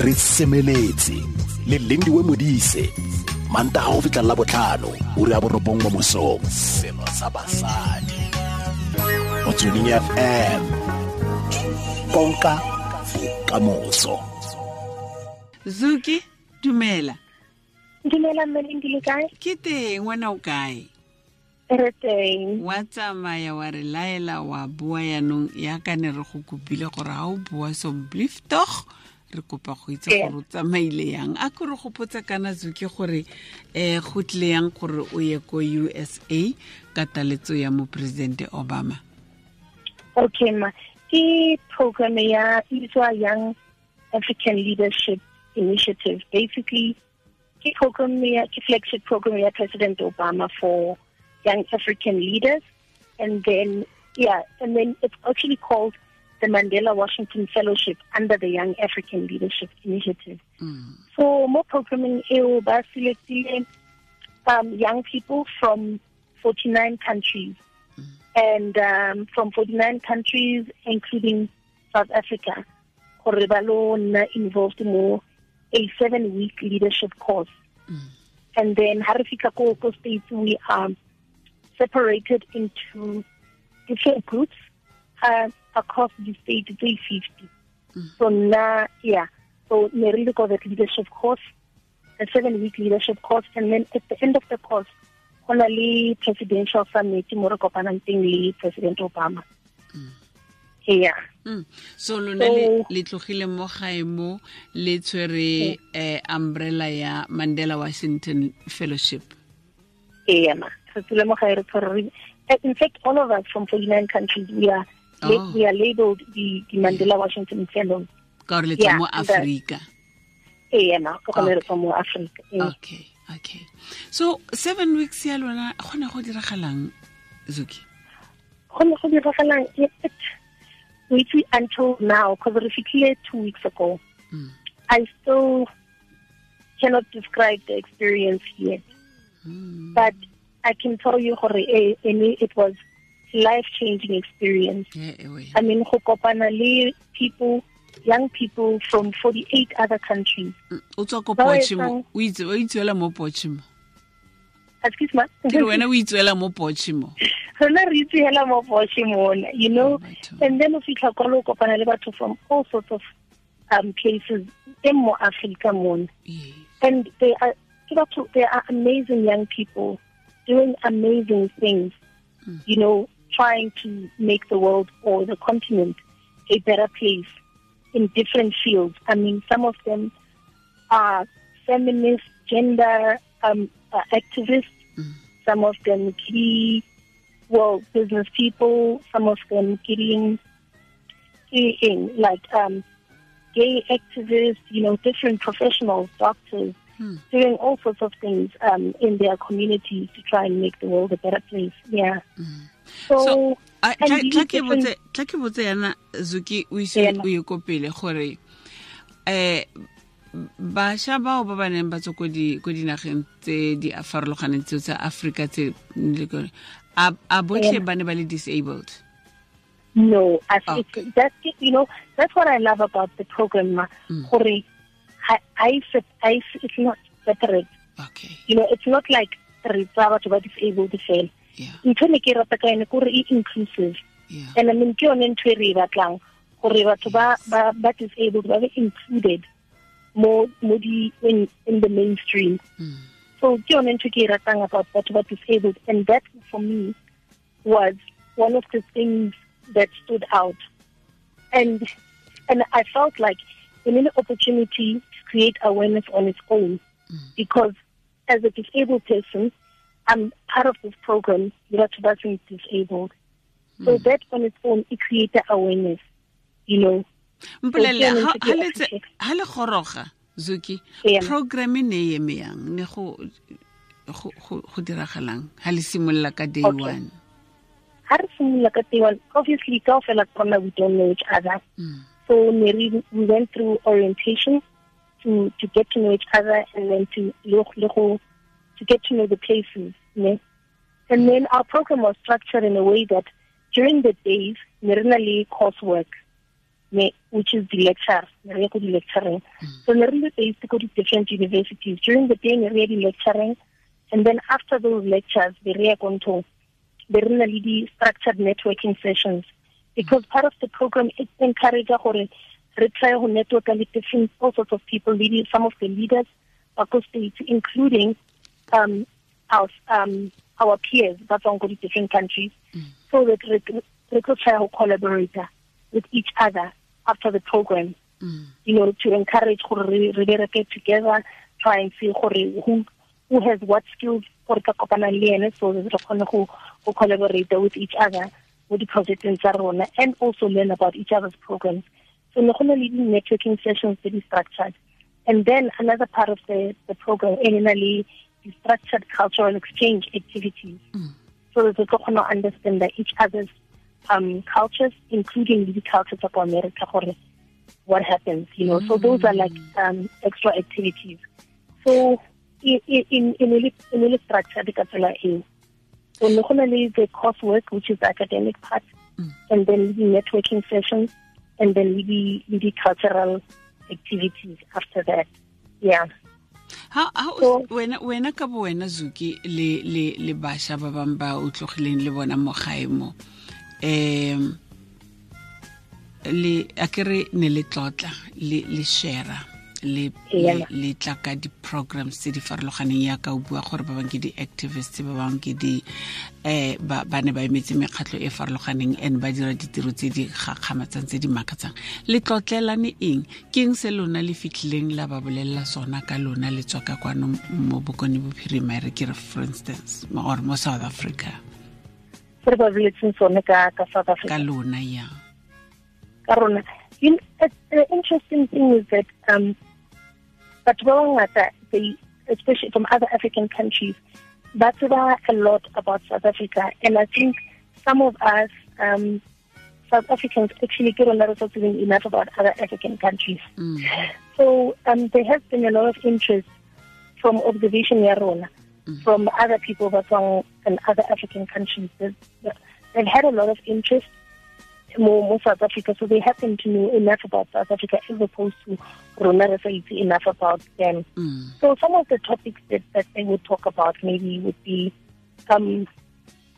re semeletse le lindiwe modise manta ga go la botlhano o re a borobong mo mosong seno sa basadi. Motsweding fm konka bokamoso zuki dumela. Dumela mmeleng di le kae? Ke teng wena o kae? Re teng. Wa tsamaya wa re laela wa bua yanong yaka ne re go kopile gore ga o bua sombliftoch re kopa go itse gore o tsamaile yang. A ke re gopotsa kana zuki gore um go tlile yang gore o ye ko usa ka taletso ya moporesidente obama? Okay ma. Ke program ya bitswa young african leadership initiative. Basically ke program ya ke flagship program ya president obama for young african leaders. And then yeah and then it's actually called the mandela washington fellowship under the young african leadership initiative. Mm. So more programming eo um, young people from 49 countries. And um, from 49 countries including South Africa gore involved mo a seven week leadership course. And then ha re fitlha ko ko states we are separated into different groups. Uh, across the state tse 50 so na yeah. So ne re le ko that leadership course a seven week leadership course and then at the end of the course go na le presidential summit mo re kopanang teng le president obama. Yeah. Mm. so lona So- le tlogile mo gae mo le tshwere eh, umbrella ya mandela washington fellowship. Yeah ma. Re tsile mo gae re tshwere in fact all of us from 49 countries we are Oh. we are labeled the, the mandela washington fellows ka gore le tswa Yeah, mo aforika yeah ma ka re Okay. tswa mo africa Eh. okay okay so seven weeks ya lona go ne go diragalang zuki go ne go diragalang it- it- we see until now because re fitlhile two weeks ago Mm. i still cannot describe the experience yet Mm. but i can tell you eh, eh, it was life changing experience ewe. i mean go kopana le people young people from 48 other countries. Mm, o tswa ko Ba pochimo etsang- o itse- o itseela mo pochimo excuse me? Ke re wena o itseela mo pochimo rona re itse hela mo Bosch you know? Batho. and then o fitlha kwa lo kopana le batho from all sorts of um places in mo Africa and they are they are amazing young people doing amazing things you know trying to make the world or the continent a better place in different fields. I mean some of them are feminist gender um uh, activists. Some of them key well business people. Some of them getting in like um gay activists you know different professionals doctors Hmm. doing all sorts of things um in their communities to try and make the world a better place. Yeah so, so a- tla ke botse tla ke botse yana zuki o ise o ye ko pele gore um bašwa bao ba ba neng ba tswa ko di- ko dinageng tse di farologaneng tseo tsa africa tse a botlhe ba ne ba le disabled No, I think Okay. that's you know that's what I love about the program. ma. Gore I I I it's not separate. okay You know, it's not like re tsa batho ba disabled fela. Ntho ne ke rata ka ene gore e inclusive. And I mean ke yone ntho e re e batlang gore batho ba disabled ba be included mo mo di in in the mainstream. Mm. So ke yone ntho ke e ratang about batho ba disabled and that for me was one of the things that stood out. And and I felt like an opportunity to create awareness on its own because as a disabled person, I'm part of this program, Yiratu Basin is Disabled. So that on its own, it created awareness, you know. mpolele So, ke yone ha ntho ha ke le tse- appreciate. ha le goroga zuki Ee. program e ne eme yang ne go go diragalang ha le simolola ka day one Ha re simolola ka day one, obviously, kaofela tsa rona we don't know each other. Mm. So we went through orientation to to get to know each other and then to le le go- to get to know the places. Ne? And then our program was structured in a way that during the days, ne re na le coursework. me which is the lecture re go di lecturing hmm. so ne re le based ko di different universities during the day ne re di lecturing and then after those lectures be re go nto be re na le structured networking sessions hmm. because part of the program it encourage gore re try to network with different all sorts of people leading some of the leaders the states including um our um our peers but on the different countries mm. so that we, we could try to collaborate with each other after the program mm. you know to encourage re re get together try and see who who has what skills for ka kopana so that re kgone go go collaborate with each other with the projects in Sarona and also learn about each other's programs so gona le di networking sessions to be structured and then another part of the the program the structured cultural exchange activities mm. so that we can understand that each other's um, cultures, including the cultures of America, what happens, you know. Mm. So those are like um, extra activities. So in in in in structure the katsela e. So the coursework, which is the academic part, mm. and then the networking sessions, and then the the cultural activities after that. Yeah. Ha ha so, wena wena ka bo wena zuki le le le basha ba bang ba o tlogileng le bona mo gaemo um le akere ne le tlotla le le share le le tla ka di-programs tse di farologaneng ya ka o bua gore ba bangwe ke di-activist ba bangwe ke di um ba ne ba emetse mekgatlho e farologaneng and ba dira ditiro tse di gakgamatsang tse di makatsang. Le tlotlelane eng? Ke eng se lona le fitlhileng la ba bolelela sona ka lona le tswa ka kwano mo bokone bophirima re ke re for instance or mo south africa? Ka lona ya. Ka rona. Interesting thing is that um, but that they especially from other African countries that's about a lot about South Africa and I think some of us um, South Africans actually get a lot of knowing enough about other African countries. Mm. So um, there has been a lot of interest from observation Yarona, mm. from other people from in other African countries. They've, they've had a lot of interest more, more South Africa, so they happen to know enough about South Africa as opposed to Rona enough about them. Mm. So some of the topics that, that they would talk about maybe would be um,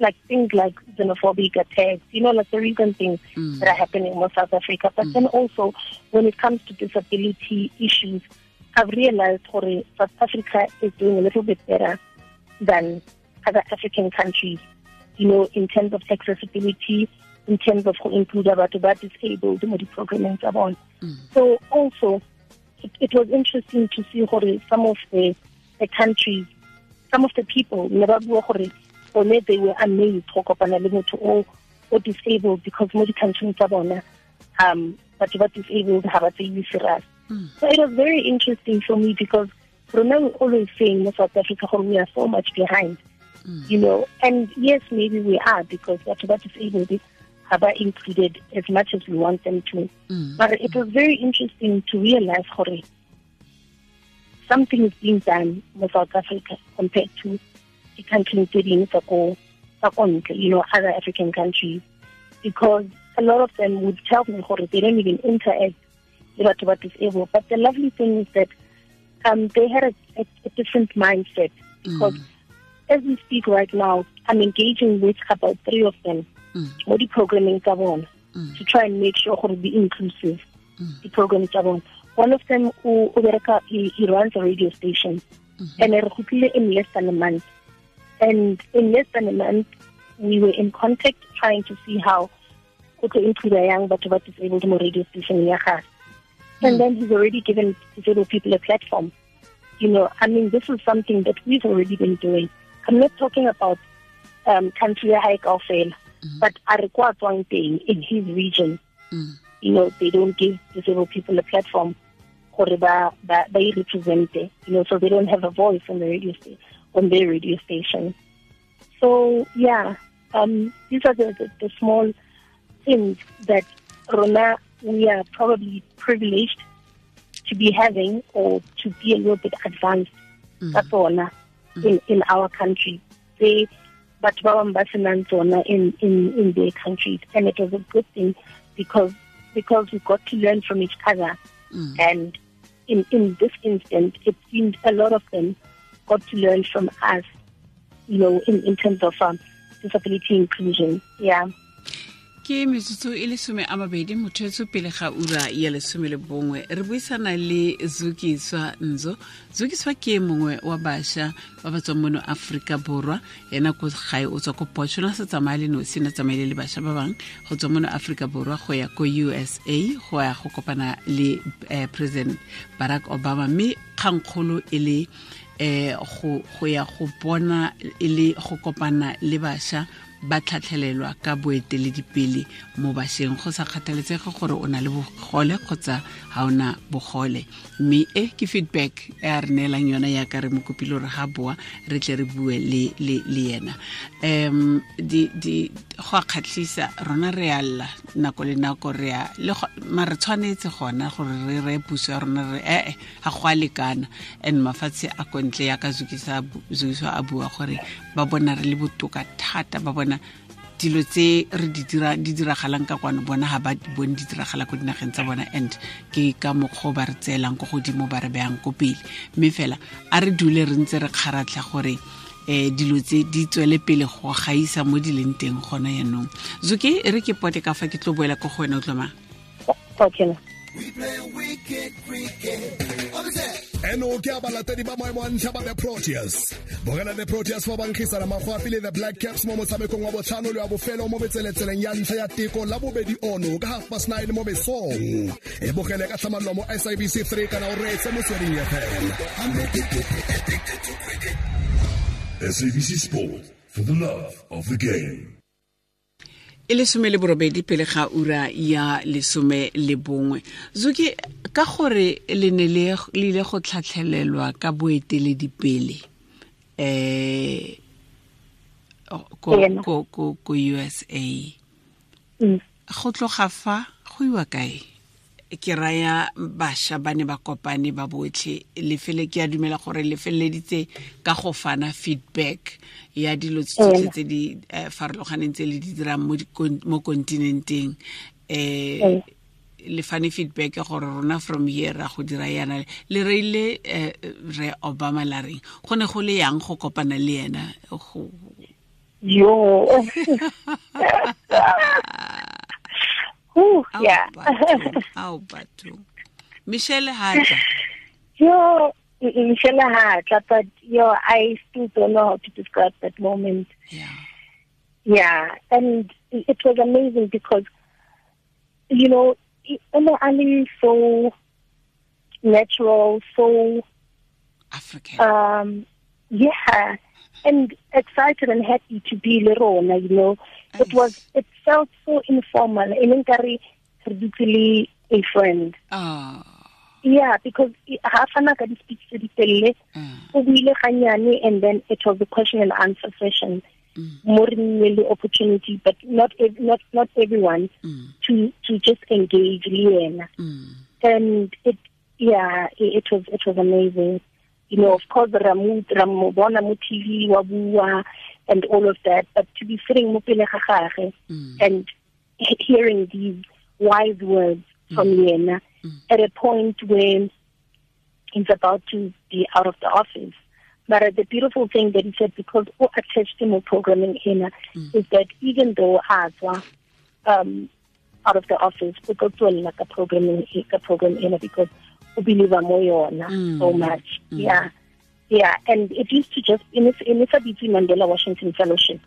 like things like xenophobic attacks, you know, like the recent things mm. that are happening in South Africa. But mm. then also when it comes to disability issues, I've realized that South Africa is doing a little bit better than other African countries, you know, in terms of accessibility, in terms of go include batho ba disabled mo di-programming tsa bone so also it, it, was interesting to see gore some of the, the countries some of the people ne ba bua gore bone they were amazed go kopana le motho o o disabled because mo di-countryng bona um batho ba disabled ga ba tseiwe serious so it was very interesting for me because rona we always saying in south africa gore we are so much behind mm. you know and yes maybe we are because batho ba disabled are included as much as we want them to. Mm. But it was very interesting to realize how something is being done in South Africa compared to the country including you know, other African countries. Because a lot of them would tell me how they don't even interact with what is able. But the lovely thing is that um, they had a, a, a different mindset because mm. as we speak right now, I'm engaging with about three of them mo di-programming tsa bona mm. to try and make sure gore be inclusive mm. di-program tsa bona. One of them o bereka he runs a radio station. Mm-hmm. And re gotlile in less than a month. And in less than a month we were in contact trying to see how we could include young but ba disabled mo radio station ya gage mm. and then he's already given disabled people a platform. You know i mean this is something that we've already been doing. I'm not talking about um country ya or kaofela Mm. But a re kwa tswang teng in his region, mm. you know, they don't give disabled people a platform gore ba ba ba represent you know, so they don't have a voice on the radio on their radio station. So yeah, um, these are the, the, the small things that Rona we are probably privileged to be having or to be a little bit advanced mm. mm. in, in our country. They but ba bangwe ba senang tsona in, in, in their countries and it was a good thing because because we got to learn from each other. And in, in this instance, it seemed a lot of them got to learn from us, you know, in, in terms of um, disability inclusion. Yeah. Ke metsotso e lesome a mabedi mothetso pele ga ura ya lesome le bongwe re buisana le zukiswa nzo. Zukiswa ke mongwe wa bašwa ba ba tswang mono aforika borwa. Yena ko gae o tswa ko potsona se tsamaya le nosi na tsamaile le bašwa ba bangwe. Go tswa mono aforika borwa go ya ko usa go ya go kopana le eh, president barack obama. Mme kgangkgolo e le eh go go ya go bona e le go kopana le bašwa ba tlhatlhelelwa ka boeteledipele mo bašweng. Go sa kgathaletsege gore o na le bogole kgotsa ga o na bogole. Mme e ke feedback e a re neelang yona yaka re mokopile gore ga boa re tle re bue le, le, le yena um di, di, go a kgatlhisa rona re a lla nako le nako re a le mare tshwanetse gona gore re reye puso ya rona re ee ga go a lekana. And mafatshe a kontle yaka zukisa zukiswa a bua gore ba bona re le botoka thata ba bona dilo tse re di dira di diragalang ka kwano bona ga ba bone di diragala ko dinageng tsa bona. And ke ka mokgwa o ba re tseelang ko godimo ba re beyang ko pele. Mme fela a re dule re ntse re kgaratlha gore um dilo tse di tswele pele go gaisa mo di leng teng gona yaanong zoke e re ke pote ka fa ke tlo boela ko go wena o tloma Okay. eno ke a balatedi ba maemo a ntlha ba the proteas bogela the proteas fa bankgisana magwapi le the black caps mo motshamekong wa botlhano le wa bofelo mo betseletseleng ya ntlha ya teko la bobedi ono ka half past nine mo besong e bogele ka tlhamalelo mo sabc 3 kana o reetse mo sweding fm SABC Sport for the love of the game. e lesome le borobedi pele ga ura ya lesome le bongwe. Zuki ka gore le ne le le ile go tlhatlhelelwa ka boeteledipele um ko usa Mm. go tloga fa? Go iwa kae ke raya bašwa ba ne ba kopane ba botlhe. Lefele ke a dumela gore le feleleditse ka go fana feedback ya dilo tsotlhe tse di eh, farologaneng tse le di dirang mo kontinenteng um le fane feedback gore rona from here ra go dira yana. Le reile eh, re obama la reng? Go ne go le yang go kopana le ena go Yo. Ooh, Ao yeah. bathong, ao bathong michelle hatla. Yo, Michelle Hatla, but yo, I still don't know how to describe that moment. yeah. Yeah, and it was amazing because, you know, it- Eno Ali so natural, so african. um, yeah, and excited and happy to be Lerona, you know. It was, it felt so informal. Kari, really a friend. oh Yeah, because half an hour speech to the tele, o buile ganyane, and then it was a question and answer session. More than really opportunity, but not not not everyone mm, to to just engage Liena. mm, And it yeah, it, it was it was amazing. You know, of course Ramu Ramobona mo TV wa bua and all of that, but to be sitting mo pele ga mm, and hearing these wise words from Liena at a point when he's about to be out of the office. But uh, the beautiful thing that he said, because who attached to programming here, is that even though Azwa um, out of the office, we go to a programming a program in because believe I'm Mm. so much. Yeah. Yeah, and it used to just in its in its BT Mandela Washington Fellowship,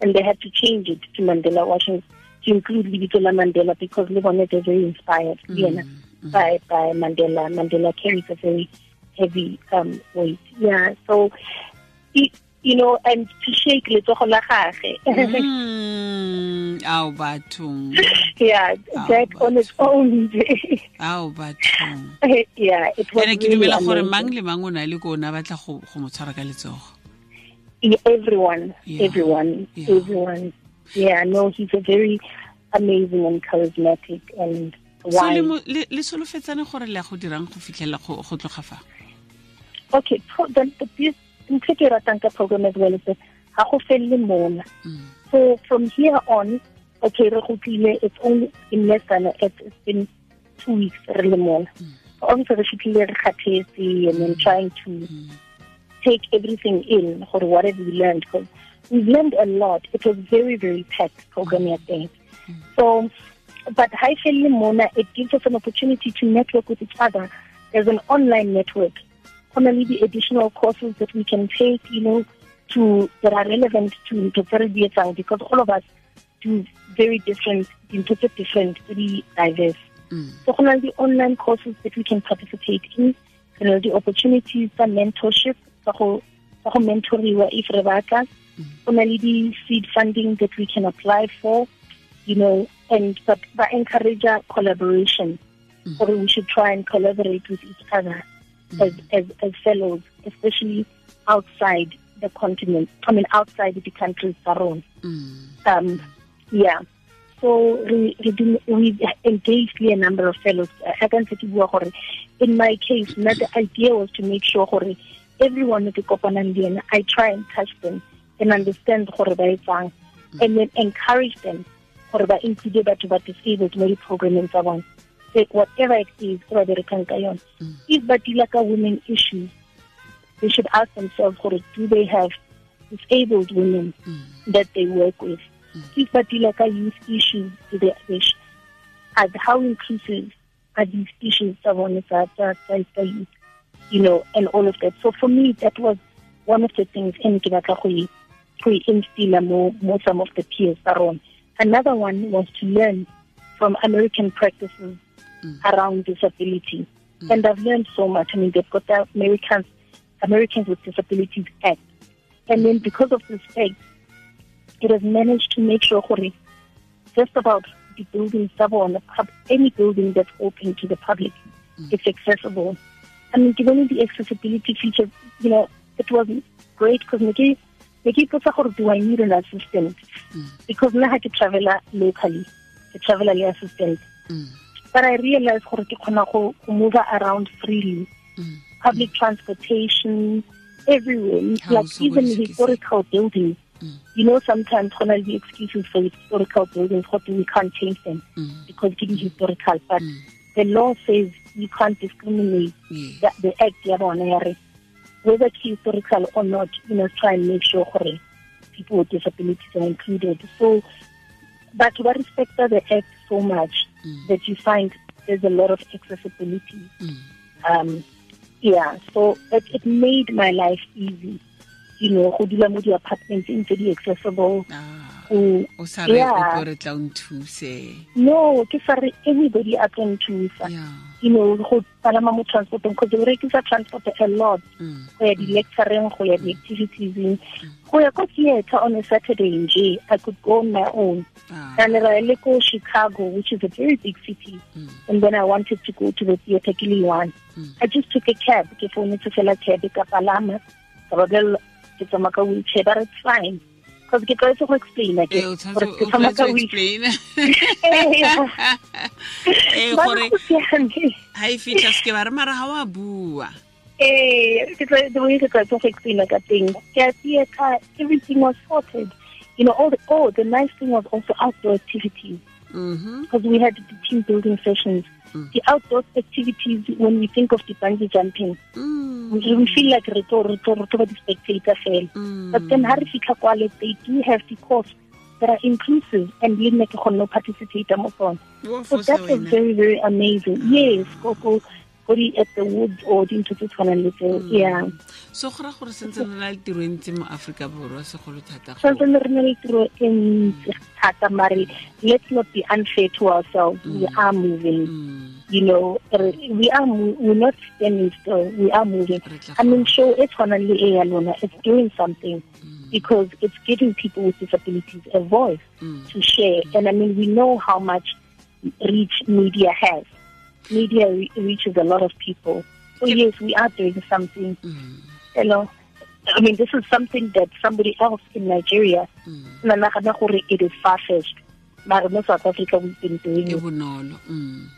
and they had to change it to Mandela Washington to include Libitola Mandela because Lebanon is very inspired, yeah, by by Mandela. Mandela carries a very heavy um, weight. Yeah, so it, you know, and to shake letsogo la gagwe. mm, ao bathong yeah, that on its own. ao bathong yeah, it was ene ke dumela gore mang le mang o na le ko o na batla go mo tshwara ka letsogo everyone, Yeah. everyone, Yeah. everyone. Yeah, no, he's a very amazing and charismatic and so le wise. le le solofetsane gore le go dirang go fitlhela go tlogafa tloga fa Okay, the, the, the, ntho e ke ratang ka program as well is ha go felle mona. Mm. So from here on, okay re go tlile it's only in less than it's, been two weeks re le mona obviously re fitlhile re kgathetse and then trying to take everything in for what have we learned because we've learned a lot it was very very packed program ya teng so but high mona it gives us an opportunity to network with each other there's an online network commonly the additional courses that we can take you know to that are relevant to to because all of us do very different into different very diverse. Mm. so na le online courses that we can participate in you know, le di-opportunities tsa mentorship go tsa go mentoriwa if re batla. Go na di-seed funding that we can apply for you know and but ba encourage collaboration. Or we should try and collaborate with each other as, as as fellows especially outside the continent i mean outside the countries rona Mm. um, yeah. So we we, engaged a number of fellows. I can say to you, gore, in my case, the idea was to make sure everyone at the Kopanandian, I try and touch them and understand etsang, and then encourage them gore ba include batho ba disabled mo di-programming Say whatever it is, e ba berekang ka. If ba deala ka women issues, they should ask themselves do they have disabled women mm. that they work with? Mm. if ba deala ka youth issues the they sh- and how inclusive are these issues youth you know and all of that? So for me that was one of the things e ne ke batla go e- go e instilla mo mo some of the peers rona. Another one was to learn from american practices Mm. around disability. Mm. And i've learned so much. I mean they've got the americans americans with disabilities act. And then because of this act it has managed to make sure just about the buildings tsa bona pub- any building that's open to the public mm. it's accessible. I mean given the accessibility feature you know it was great because ne ke ne ke ipotsa do i need an assistant? Because I ha to travel locally ke travela le assistant. Mm. But i realized gore ke kgona go move around freely. Mm. public transportation everywhere. Like even historical buildings. You know sometimes when the excuses for historical buildings what we can't change them Mm. because it is historical. But the law says you can't discriminate that the act ya bona ya re whether it's historical or not you know try and make sure people with disabilities are included. So but we respect the act so much that you find there's a lot of accessibility Mm. um yeah so it, it made my life easy you know go dula mo di-apartments ntse di accessible Ah. Go o sa re o tlo re tla o nthuse. No ke sa re everybody a tlo nthusa. You know go palama mo transportong because we rekisa transport a lot. Mm. go ya di-lecturing go ya di-activities. Go ya ko theatre on a saturday nje i could go on my own. Ah. and ra le ko chicago which is a very big city. And then i wanted to go to the theatre ke le one. I just took a cab ke founetse fela cab ka palama. Ka ba bolella ke tsamaya ka wheelchair but it's fine because ke tlwaetse go explaina ke gore tshwanetse ke o tsamaya ka tshwanetse o wheelchair explain Ba gore re go siame. ha e fitlha se ke ba re mara ha wa bua Eh, ke tla- the way ke tla go explain ka teng. Ke a theater, everything was sorted. You know, all the oh, the nice thing was also outdoor activities Mhm. because we had the team building sessions. The outdoor activities, when we think of the bungee jumping, Mm. We, feel like re tlo re tlo re tlo di-spectator fela. Mm. But then ha re fitlha kwale, they do have the course that are inclusive and le nna ke kgone ho participate mo tsone. So fosa that was very, very amazing. Yes, go go go di at the woods or dintho tse tshwanang le tseo. Yeah. so go ra gore sentse re na le tiro e ntsi mo aforika borwa segolo thata go Something re na le tiro e ntsi thata mare let's not be unfair to ourselves. We are moving. Mm. You know, we are we're not standing still. We are moving. I mean, show e tshwanang le e ya lona. It's doing something because it's giving people with disabilities a voice Mm. to share. And I mean, we know how much reach media has. Media re- reaches a lot of people. So yes, we are doing something. Mm. You know, I mean, this is something that somebody else in Nigeria, mm. gore it is far-fetched. But in South Africa, we've been doing e it. Mm.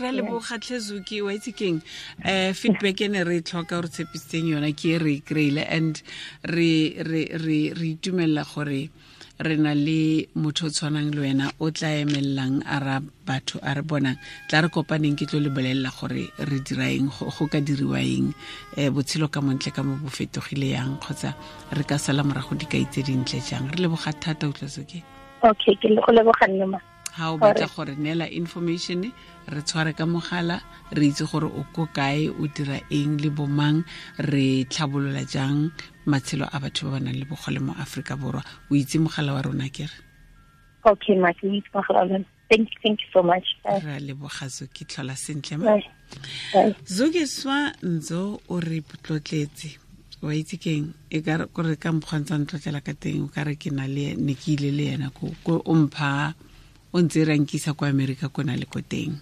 re le bogatlhezuki wa itse keng um feedback e ne re e tlhoka gore tshepisitseng yona ke e re e kry-ile and re re re re itumelela gore re na le motho o tshwanang le wena o tla emelelang a ra batho a re bonang. Tla re kopaneng ke tlo le bolelela gore re dira eng go ka diriwa eng um botshelo ka montle ka mo bo fetogile yang kgotsa re ka sala morago di tse dintle jang. Re leboga thata o okay ke le go leboganne ma. Ga o batla gore neela information re tshware ka mogala re itse gore o ko kae o dira eng le bomang re tlhabolola jang matshelo a batho ba ba nang le bogole mo aforika borwa. O itse mogala wa rona kere okay thank you thank you so much. Ra leboga ke tlhola sentle ma. Bye. Swa nzo o re tlotletse wa itse keng e ka re- kore ka mokgwantsa ntlotlela ka teng o ka re ke na le ne ke ile le yena ko ko o mpha o ntse e rankisa kwa america ko na le ko teng